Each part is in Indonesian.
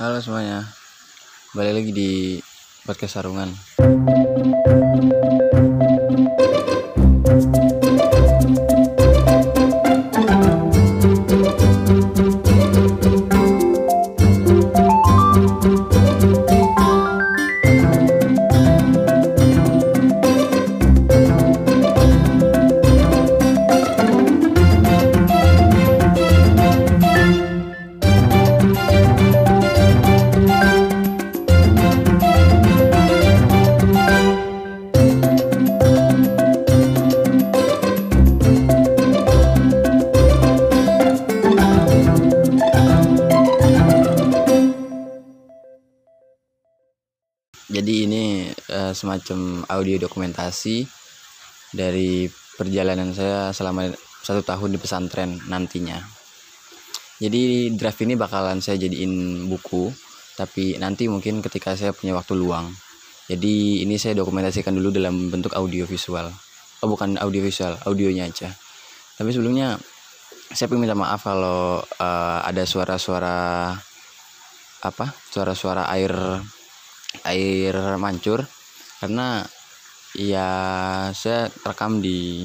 Halo semuanya, balik lagi di podcast Sarungan. Semacam audio dokumentasi dari perjalanan saya selama satu tahun di pesantren nantinya. Jadi draft ini bakalan saya jadiin buku, tapi nanti mungkin ketika saya punya waktu luang. Jadi ini saya dokumentasikan dulu dalam bentuk audio visual. Oh bukan audio visual, audionya aja. Tapi sebelumnya saya pengen minta maaf kalau eh, ada suara-suara apa? Suara-suara air air mancur karena ya saya rekam di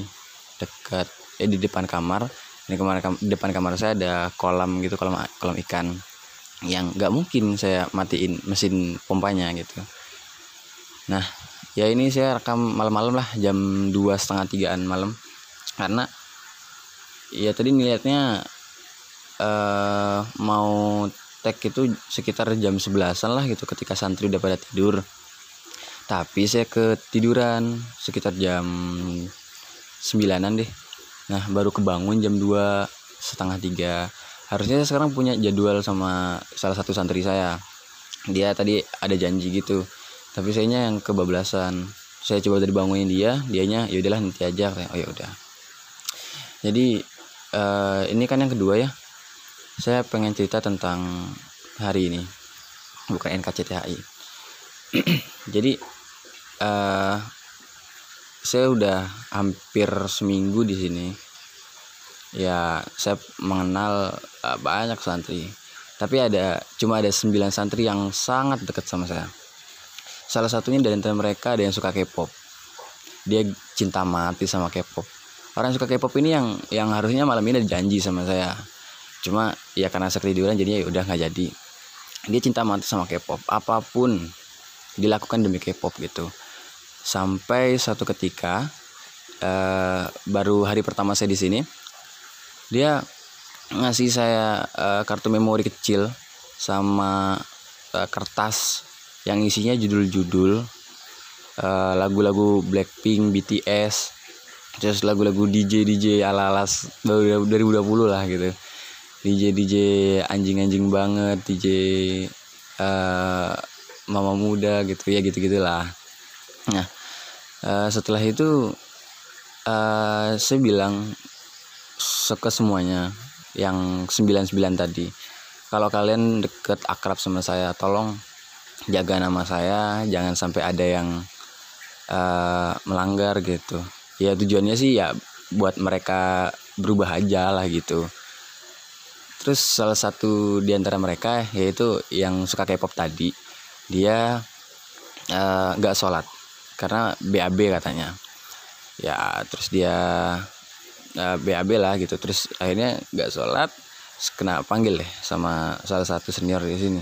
dekat eh di depan kamar. Kamar kam- depan kamar saya ada kolam gitu kolam kolam ikan yang nggak mungkin saya matiin mesin pompanya gitu. Nah ya ini saya rekam malam-malam lah jam dua setengah tigaan malam. Karena ya tadi ngeliatnya eh mau tag itu sekitar jam 11-an lah gitu ketika santri udah pada tidur tapi saya ketiduran sekitar jam 9-an deh. Nah baru kebangun jam 2 setengah tiga. Harusnya saya sekarang punya jadwal sama salah satu santri saya. Dia tadi ada janji gitu tapi sayanya yang kebablasan. Saya coba tadi bangunin dia dianya ya udahlah nanti aja oh ya udah. Jadi eh, ini kan yang kedua ya. Saya pengen cerita tentang hari ini bukan NKCTHI jadi eh saya udah hampir seminggu di sini. Ya saya mengenal eh, banyak santri. Tapi ada cuma ada 9 santri yang sangat dekat sama saya. Salah satunya dari antara mereka ada yang suka K-pop. Dia cinta mati sama K-pop. Orang yang suka K-pop ini yang yang harusnya malam ini ada janji sama saya. Cuma ya karena saya ketiduran jadinya ya udah nggak jadi. Dia cinta mati sama K-pop. Apa pun dilakukan demi K-pop gitu sampai satu ketika eh, baru hari pertama saya di sini dia ngasih saya eh, kartu memori kecil sama eh, kertas yang isinya judul-judul eh, lagu-lagu Blackpink, BTS, terus lagu-lagu DJ DJ ala-ala 2020 lah gitu. DJ DJ anjing-anjing banget, DJ eh mama muda gitu ya gitu gitulah. Nah eh, setelah itu eh saya bilang ke semuanya yang 99 tadi. Kalau kalian deket akrab sama saya, tolong jaga nama saya, jangan sampai ada yang eh, melanggar gitu. Ya tujuannya sih ya buat mereka berubah aja lah gitu. Terus salah satu di antara mereka yaitu yang suka K-pop tadi, dia nggak sholat karena BAB katanya. Ya terus dia eh, BAB lah gitu. Terus akhirnya nggak sholat, kena panggil deh sama salah satu senior di sini.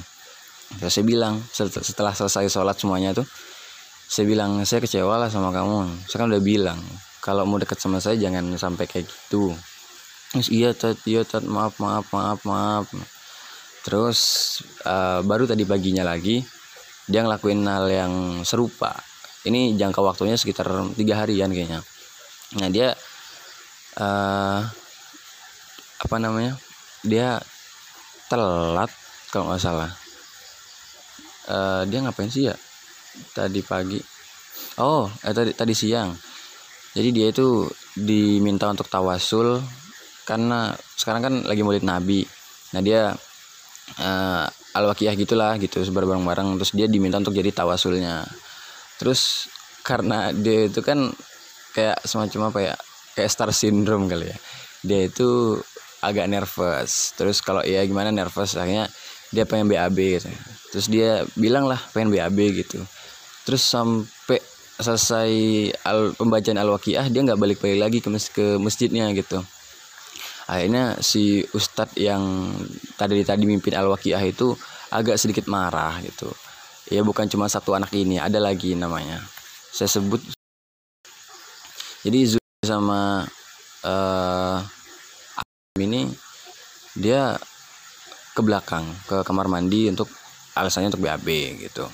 Terus saya bilang set- setelah selesai sholat semuanya tuh, saya bilang saya kecewa lah sama kamu. Saya kan udah bilang kalau mau deket sama saya jangan sampai kayak gitu terus iya tat iya tat maaf maaf maaf maaf terus eh, baru tadi paginya lagi dia ngelakuin hal yang serupa ini jangka waktunya sekitar tiga harian kayaknya. Nah dia eh apa namanya? Dia telat kalau nggak salah. Eh dia ngapain sih ya? Tadi pagi. Oh eh tadi tadi siang. Jadi dia itu diminta untuk tawasul karena sekarang kan lagi maulid nabi. Nah dia eh al wakiyah gitulah gitu bareng-bareng terus dia diminta untuk jadi tawasulnya terus karena dia itu kan kayak semacam apa ya kayak star syndrome kali ya. Dia itu agak nervous. Terus kalau ya gimana nervous? Akhirnya dia pengen BAB gitu. terus dia bilang lah pengen BAB gitu. Terus sampai selesai al, pembacaan al-waqiah dia nggak balik-balik lagi ke, mes ke masjidnya gitu. Akhirnya si ustadz yang tadi tadi mimpin al-waqiah itu agak sedikit marah gitu ya bukan cuma satu anak ini ada lagi namanya. Saya sebut jadi Zul sama uh, ini dia ke belakang ke kamar mandi untuk alasannya untuk BAB gitu.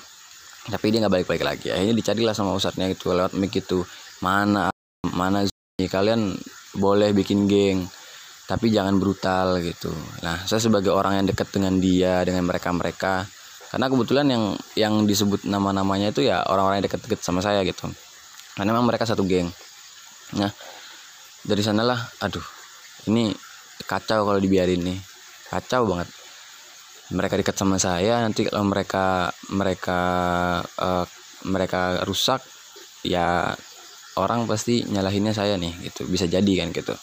Tapi dia nggak balik-balik lagi. Akhirnya dicarilah sama ustadznya itu lewat mic itu. Mana mana kalian boleh bikin geng tapi jangan brutal gitu. Nah saya sebagai orang yang dekat dengan dia dengan mereka mereka karena kebetulan yang yang disebut nama-namanya itu ya orang-orang yang dekat-dekat sama saya gitu. Karena memang mereka satu geng. Nah dari sanalah aduh ini kacau kalau dibiarin nih. Kacau banget. Mereka dekat sama saya nanti kalau mereka mereka uh, mereka rusak ya orang pasti nyalahinnya saya nih gitu. Bisa jadi kan gitu.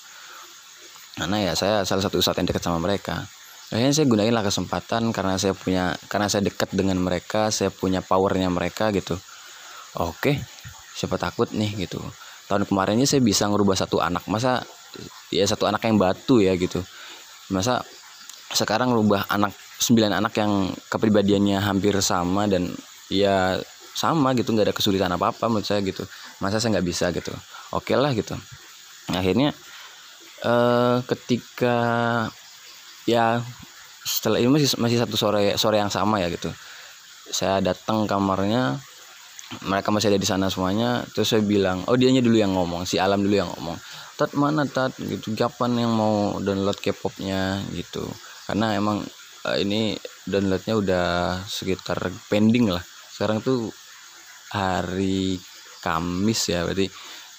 Karena ya saya salah satu ustadz yang dekat sama mereka akhirnya saya gunain lah kesempatan karena saya punya karena saya dekat dengan mereka saya punya powernya mereka gitu. Oke siapa takut nih gitu. Tahun kemarinnya saya bisa ngerubah satu anak. Masa ya satu anak yang batu ya gitu. Masa sekarang rubah anak sembilan anak yang kepribadiannya hampir sama dan ya sama gitu nggak ada kesulitan apa apa menurut saya gitu. Masa saya nggak bisa gitu. Oke lah gitu. Akhirnya eh, ketika ya setelah ini masih masih satu sore sore yang sama ya gitu. Saya datang kamarnya mereka masih ada di sana semuanya terus saya bilang oh dianya dulu yang ngomong si alam dulu yang ngomong. Tat mana tat? Gitu kapan yang mau download K-popnya? Gitu. Karena emang uh, ini downloadnya udah sekitar pending lah. Sekarang tuh hari Kamis ya berarti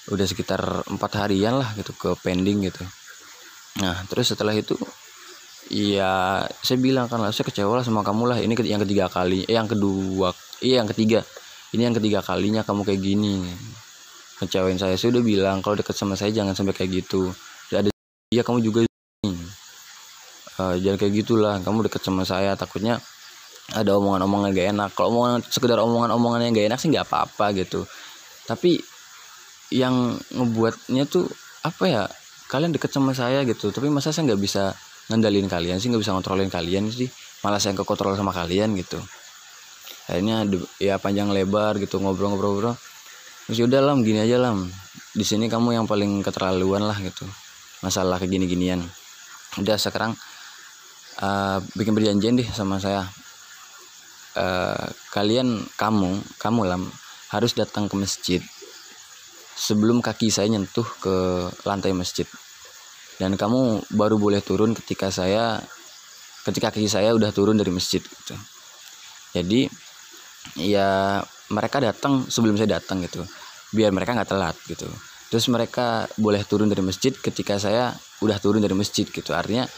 udah sekitar empat harian lah gitu ke pending gitu. Nah terus setelah itu iya saya bilang kan lah saya kecewa lah sama kamu lah. Ini yang ketiga kali eh yang kedua iya yang ketiga. Ini yang ketiga kalinya kamu kayak gini. Kecewain saya saya udah bilang kalau deket sama saya jangan sampai kayak gitu. Ada iya kamu juga uh, jangan kayak gitulah kamu deket sama saya takutnya ada omongan-omongan gak enak. Kalau omongan sekedar omongan-omongan yang gak enak sih nggak apa-apa gitu. Tapi yang ngebuatnya tuh apa ya kalian deket sama saya gitu tapi masa saya nggak bisa ngendalin kalian sih nggak bisa ngontrolin kalian sih. Malah saya kekontrol sama kalian gitu. Akhirnya ya panjang lebar gitu ngobrol-ngobrol-ngobrol. Terus udah lam gini aja lam. Di sini kamu yang paling keterlaluan lah gitu. Masalah kayak gini-ginian. Udah sekarang uh, bikin perjanjian deh sama saya. Uh, kalian kamu kamu lam harus datang ke masjid sebelum kaki saya nyentuh ke lantai masjid dan kamu baru boleh turun ketika saya ketika kaki saya udah turun dari masjid gitu. Jadi ya mereka datang sebelum saya datang gitu. Biar mereka nggak telat gitu. Terus mereka boleh turun dari masjid ketika saya udah turun dari masjid gitu. Artinya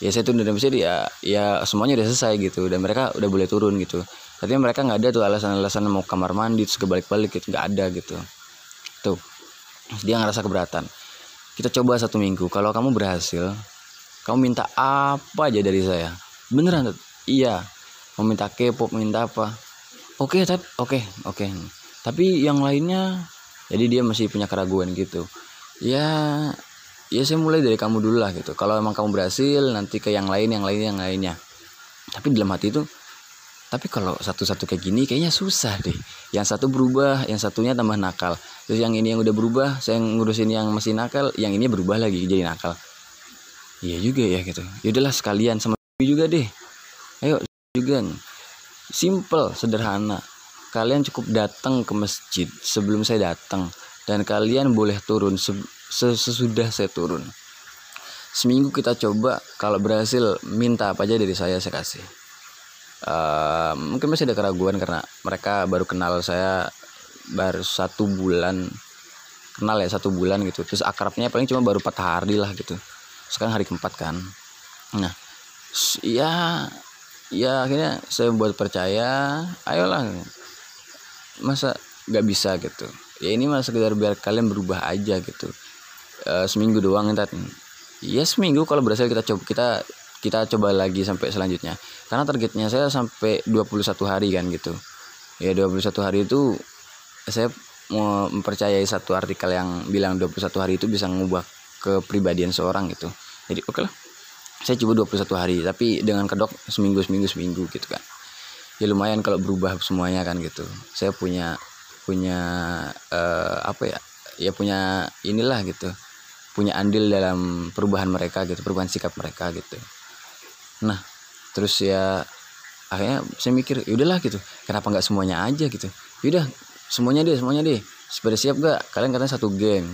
ya saya turun dari masjid ya ya semuanya udah selesai gitu. Dan mereka udah boleh turun gitu. Artinya mereka nggak ada tuh alasan-alasan mau kamar mandi terus kebalik-balik gitu. Nggak ada gitu. Tuh. Dia ngerasa keberatan kita coba satu minggu. Kalau kamu berhasil kamu minta apa aja dari saya? Beneran tuh iya. Mau minta K-pop minta apa? Oke okay, oke okay, oke. Okay. tapi yang lainnya jadi dia masih punya keraguan gitu. Ya ya saya mulai dari kamu dulu lah gitu. Kalau emang kamu berhasil nanti ke yang lain yang lain yang lainnya. Tapi dalam hati itu tapi kalau satu-satu kayak gini kayaknya susah deh. Yang satu berubah yang satunya tambah nakal. Terus yang ini yang udah berubah saya ngurusin yang masih nakal yang ini berubah lagi jadi nakal. Iya juga ya gitu. Yaudahlah sekalian sama juga deh. Ayo juga simple sederhana. Kalian cukup datang ke masjid sebelum saya datang. Dan kalian boleh turun sesudah saya turun. Seminggu kita coba kalau berhasil minta apa aja dari saya saya kasih uh, mungkin masih ada keraguan karena mereka baru kenal saya baru satu bulan kenal ya satu bulan gitu. Terus akrabnya paling cuma baru empat hari lah gitu. Sekarang hari keempat kan. Nah ya ya akhirnya saya buat percaya ayolah masa nggak bisa gitu? Ya ini mah sekedar biar kalian berubah aja gitu. Uh, seminggu doang entar ya seminggu kalau berhasil kita coba kita kita coba lagi sampai selanjutnya. Karena targetnya saya sampai 21 hari kan gitu. Ya 21 hari itu saya mau mempercayai satu artikel yang bilang 21 hari itu bisa mengubah kepribadian seorang gitu. Jadi oke okay lah. Saya coba 21 hari tapi dengan kedok seminggu seminggu seminggu gitu kan. Ya lumayan kalau berubah semuanya kan gitu. Saya punya punya uh, apa ya? Ya punya inilah gitu. Punya andil dalam perubahan mereka gitu perubahan sikap mereka gitu nah terus ya akhirnya saya mikir yaudahlah gitu. Kenapa nggak semuanya aja? gitu. Yaudah semuanya deh semuanya deh. Sepeda siap gak kalian katanya satu geng.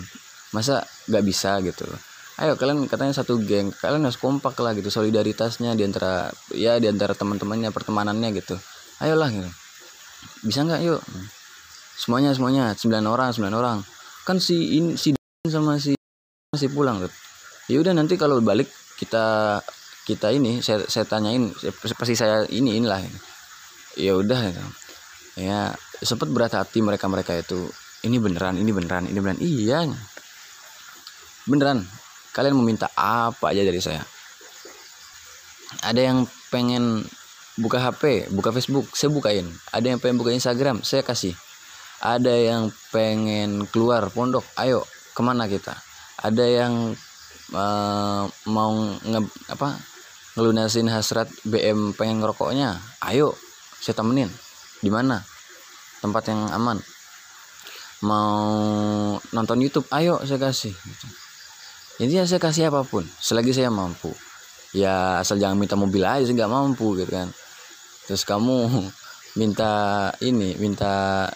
Masa nggak bisa? gitu. Ayo kalian katanya satu geng. Kalian harus kompak lah gitu. Solidaritasnya di antara ya di antara teman-temannya pertemanannya gitu. Ayolah gitu. Bisa nggak? Yuk. Semuanya semuanya. Sembilan orang sembilan orang. Kan si ini si sama si masih pulang tuh ya udah nanti kalau balik kita kita ini saya saya tanyain pasti saya ini inilah. Ya udah ya. Sempat berat hati mereka mereka itu. Ini beneran ini beneran ini beneran. Iya. Beneran. Kalian meminta apa aja dari saya? Ada yang pengen buka HP buka Facebook saya bukain. Ada yang pengen buka Instagram saya kasih. Ada yang pengen keluar pondok ayo ke mana kita? Ada yang uh, mau nge, apa ngelunasin hasrat BM pengen ngerokoknya ayo saya temenin. Di mana? Tempat yang aman. Mau nonton YouTube ayo saya kasih. Gitu. ya saya kasih apa pun selagi saya mampu. Ya asal jangan minta mobil aja sih nggak mampu gitu kan. Terus kamu minta ini minta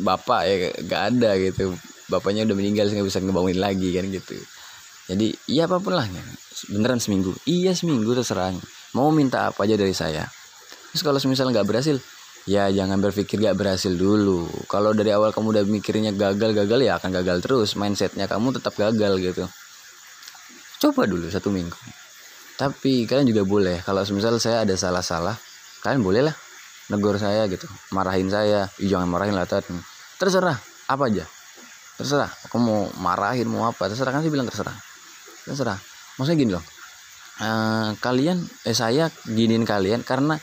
bapak ya gak ada gitu. Bapaknya udah meninggal nggak bisa ngebangunin lagi kan gitu jadi iya apa pun lah beneran seminggu. Iya seminggu terserah. Mau minta apa aja dari saya. Terus kalau misalnya nggak berhasil ya jangan berpikir gak berhasil dulu. Kalau dari awal kamu udah mikirnya gagal gagal ya akan gagal terus. Mindsetnya kamu tetap gagal gitu. Coba dulu satu minggu. Tapi kalian juga boleh. Kalau misal saya ada salah-salah kalian boleh lah negor saya gitu. Marahin saya. Jangan marahin lah terserah. Apa aja. Terserah. Aku mau marahin mau apa. Terserah. Kan sih bilang terserah terserah maksudnya gini loh. Uh, kalian eh saya giniin kalian karena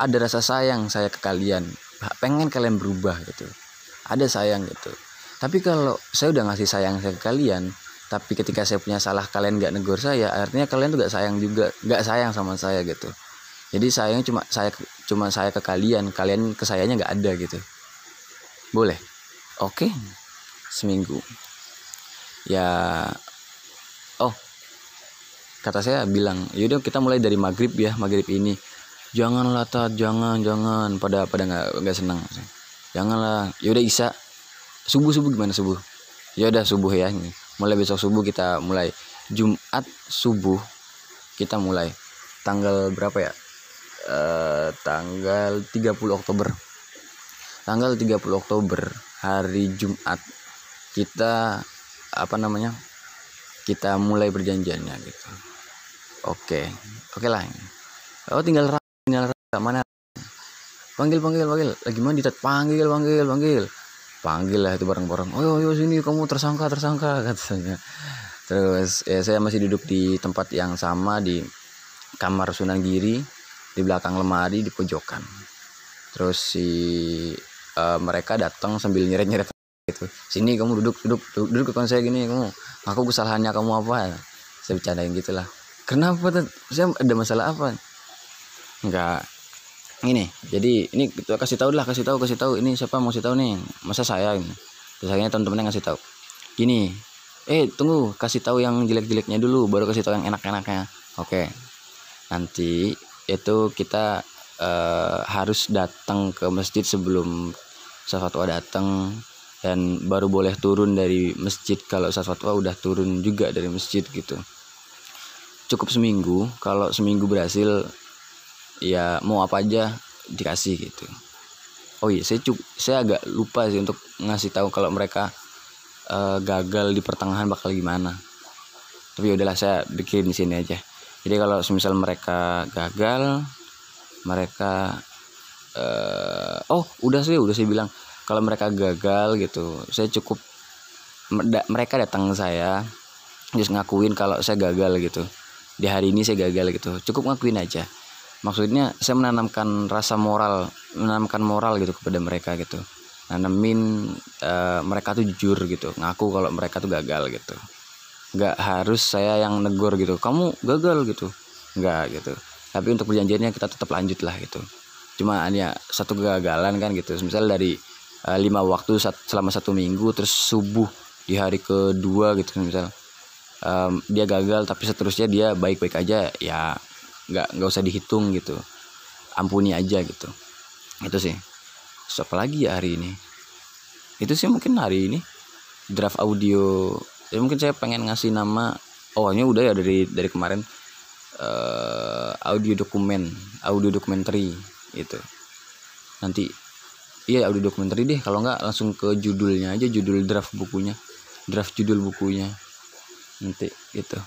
ada rasa sayang saya ke kalian. Pengen kalian berubah gitu. Ada sayang gitu. Tapi kalau saya udah ngasih sayang saya ke kalian tapi ketika saya punya salah kalian nggak negor saya artinya kalian tuh gak sayang juga nggak sayang sama saya gitu. Jadi sayang cuma saya cuma saya ke kalian kalian ke sayanya nggak ada gitu. Boleh? Oke. Okay seminggu. Ya kata saya bilang yaudah kita mulai dari maghrib ya maghrib ini. Janganlah tat jangan jangan. Pada pada nggak nggak senang. Janganlah. Yaudah isa. Subuh subuh gimana subuh? Ya udah subuh ya. Mulai besok subuh kita mulai. Jumat subuh kita mulai. Tanggal berapa ya? Uh, tanggal 30 Oktober. Tanggal 30 Oktober hari Jumat. Kita apa namanya kita mulai berjanjiannya gitu oke oke lah. Oh tinggal tinggal mana? Panggil panggil panggil. Lagi mana ditat panggil panggil panggil. Panggil lah itu bareng-bareng. Oh yo sini kamu tersangka tersangka katanya. Terus ya saya masih duduk di tempat yang sama di kamar Sunan Giri di belakang lemari di pojokan. Terus si uh, mereka datang sambil nyeret-nyeret gitu. Sini kamu duduk duduk duduk, duduk ke saya gini kamu. Aku kesalahannya kamu apa? Saya bercandain gitulah kenapa tuh saya ada masalah apa? Enggak. Ini jadi ini kita kasih tahu lah kasih tahu kasih tahu. Ini siapa mau kasih tahu nih? Masa saya ini? Biasanya teman-teman yang kasih tahu. Gini eh tunggu kasih tahu yang jelek-jeleknya dulu baru kasih tahu yang enak-enaknya. Oke. Nanti itu kita uh, harus datang ke masjid sebelum sesuatu datang. Dan baru boleh turun dari masjid kalau Fatwa udah turun juga dari masjid gitu cukup seminggu. Kalau seminggu berhasil ya mau apa aja dikasih gitu. Oh iya saya cukup saya agak lupa sih untuk ngasih tahu kalau mereka uh, gagal di pertengahan bakal gimana. Tapi ya udahlah saya bikin di sini aja. Jadi kalau semisal mereka gagal mereka uh, oh udah sih udah saya bilang. Kalau mereka gagal gitu saya cukup mereka datang ke saya terus ngakuin kalau saya gagal gitu di hari ini saya gagal gitu. Cukup ngakuin aja. Maksudnya saya menanamkan rasa moral menanamkan moral gitu kepada mereka gitu. Nanamin uh, mereka tuh jujur gitu. Ngaku kalau mereka tuh gagal gitu. Nggak harus saya yang negor gitu. Kamu gagal gitu. Nggak gitu. Tapi untuk perjanjiannya kita tetap lanjut lah gitu. Cuma hanya satu kegagalan kan gitu. Misal dari uh, lima waktu selama satu minggu terus subuh di hari kedua gitu misal um, dia gagal tapi seterusnya dia baik-baik aja ya nggak nggak usah dihitung gitu. Ampuni aja gitu. Itu sih. Siapa lagi ya hari ini? Itu sih mungkin hari ini draft audio. Ya mungkin saya pengen ngasih nama oh ini udah ya dari dari kemarin uh, audio dokumen audio documentary itu nanti iya audio documentary deh kalau nggak langsung ke judulnya aja judul draft bukunya draft judul bukunya nanti itu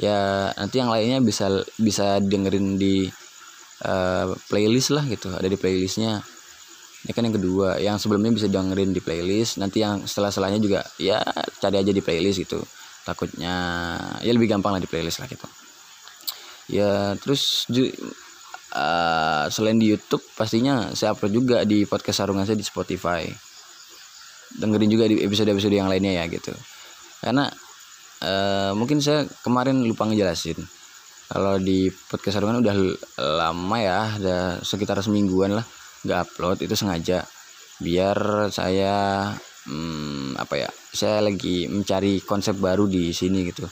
ya nanti yang lainnya bisa bisa dengerin di uh, playlist lah gitu. Ada di playlistnya. Ini kan yang kedua. Yang sebelumnya bisa dengerin di playlist. Nanti yang setelah setelahnya juga ya cari aja di playlist gitu. Takutnya ya lebih gampang lah di playlist lah gitu. Ya terus uh, selain di YouTube pastinya saya upload juga di podcast sarungan saya di Spotify. Dengerin juga di episode-episode yang lainnya ya gitu. Karena uh, mungkin saya kemarin lupa ngejelasin. Kalau di podcast sarungan udah lama ya udah sekitar semingguan lah nggak upload itu sengaja. Biar saya hmm, apa ya saya lagi mencari konsep baru di sini gitu.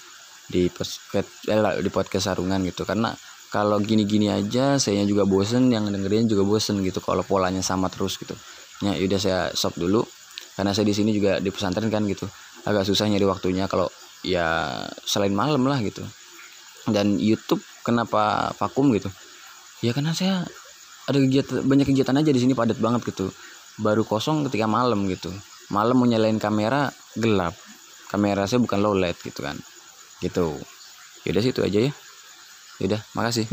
Di podcast eh, di podcast sarungan gitu. Karena kalau gini-gini aja saya juga bosen yang dengerin juga bosen gitu kalau polanya sama terus gitu. Ya udah saya stop dulu. Karena saya di sini juga di pesantren kan gitu. Agak susah nyari waktunya kalau ya selain malam lah gitu. Dan YouTube kenapa vakum gitu? Ya karena saya ada kegiatan banyak kegiatan aja di sini padat banget gitu. Baru kosong ketika malam gitu. Malam mau nyalain kamera gelap. Kamera saya bukan low light gitu kan. Gitu. Yaudah situ aja ya. Yaudah, makasih.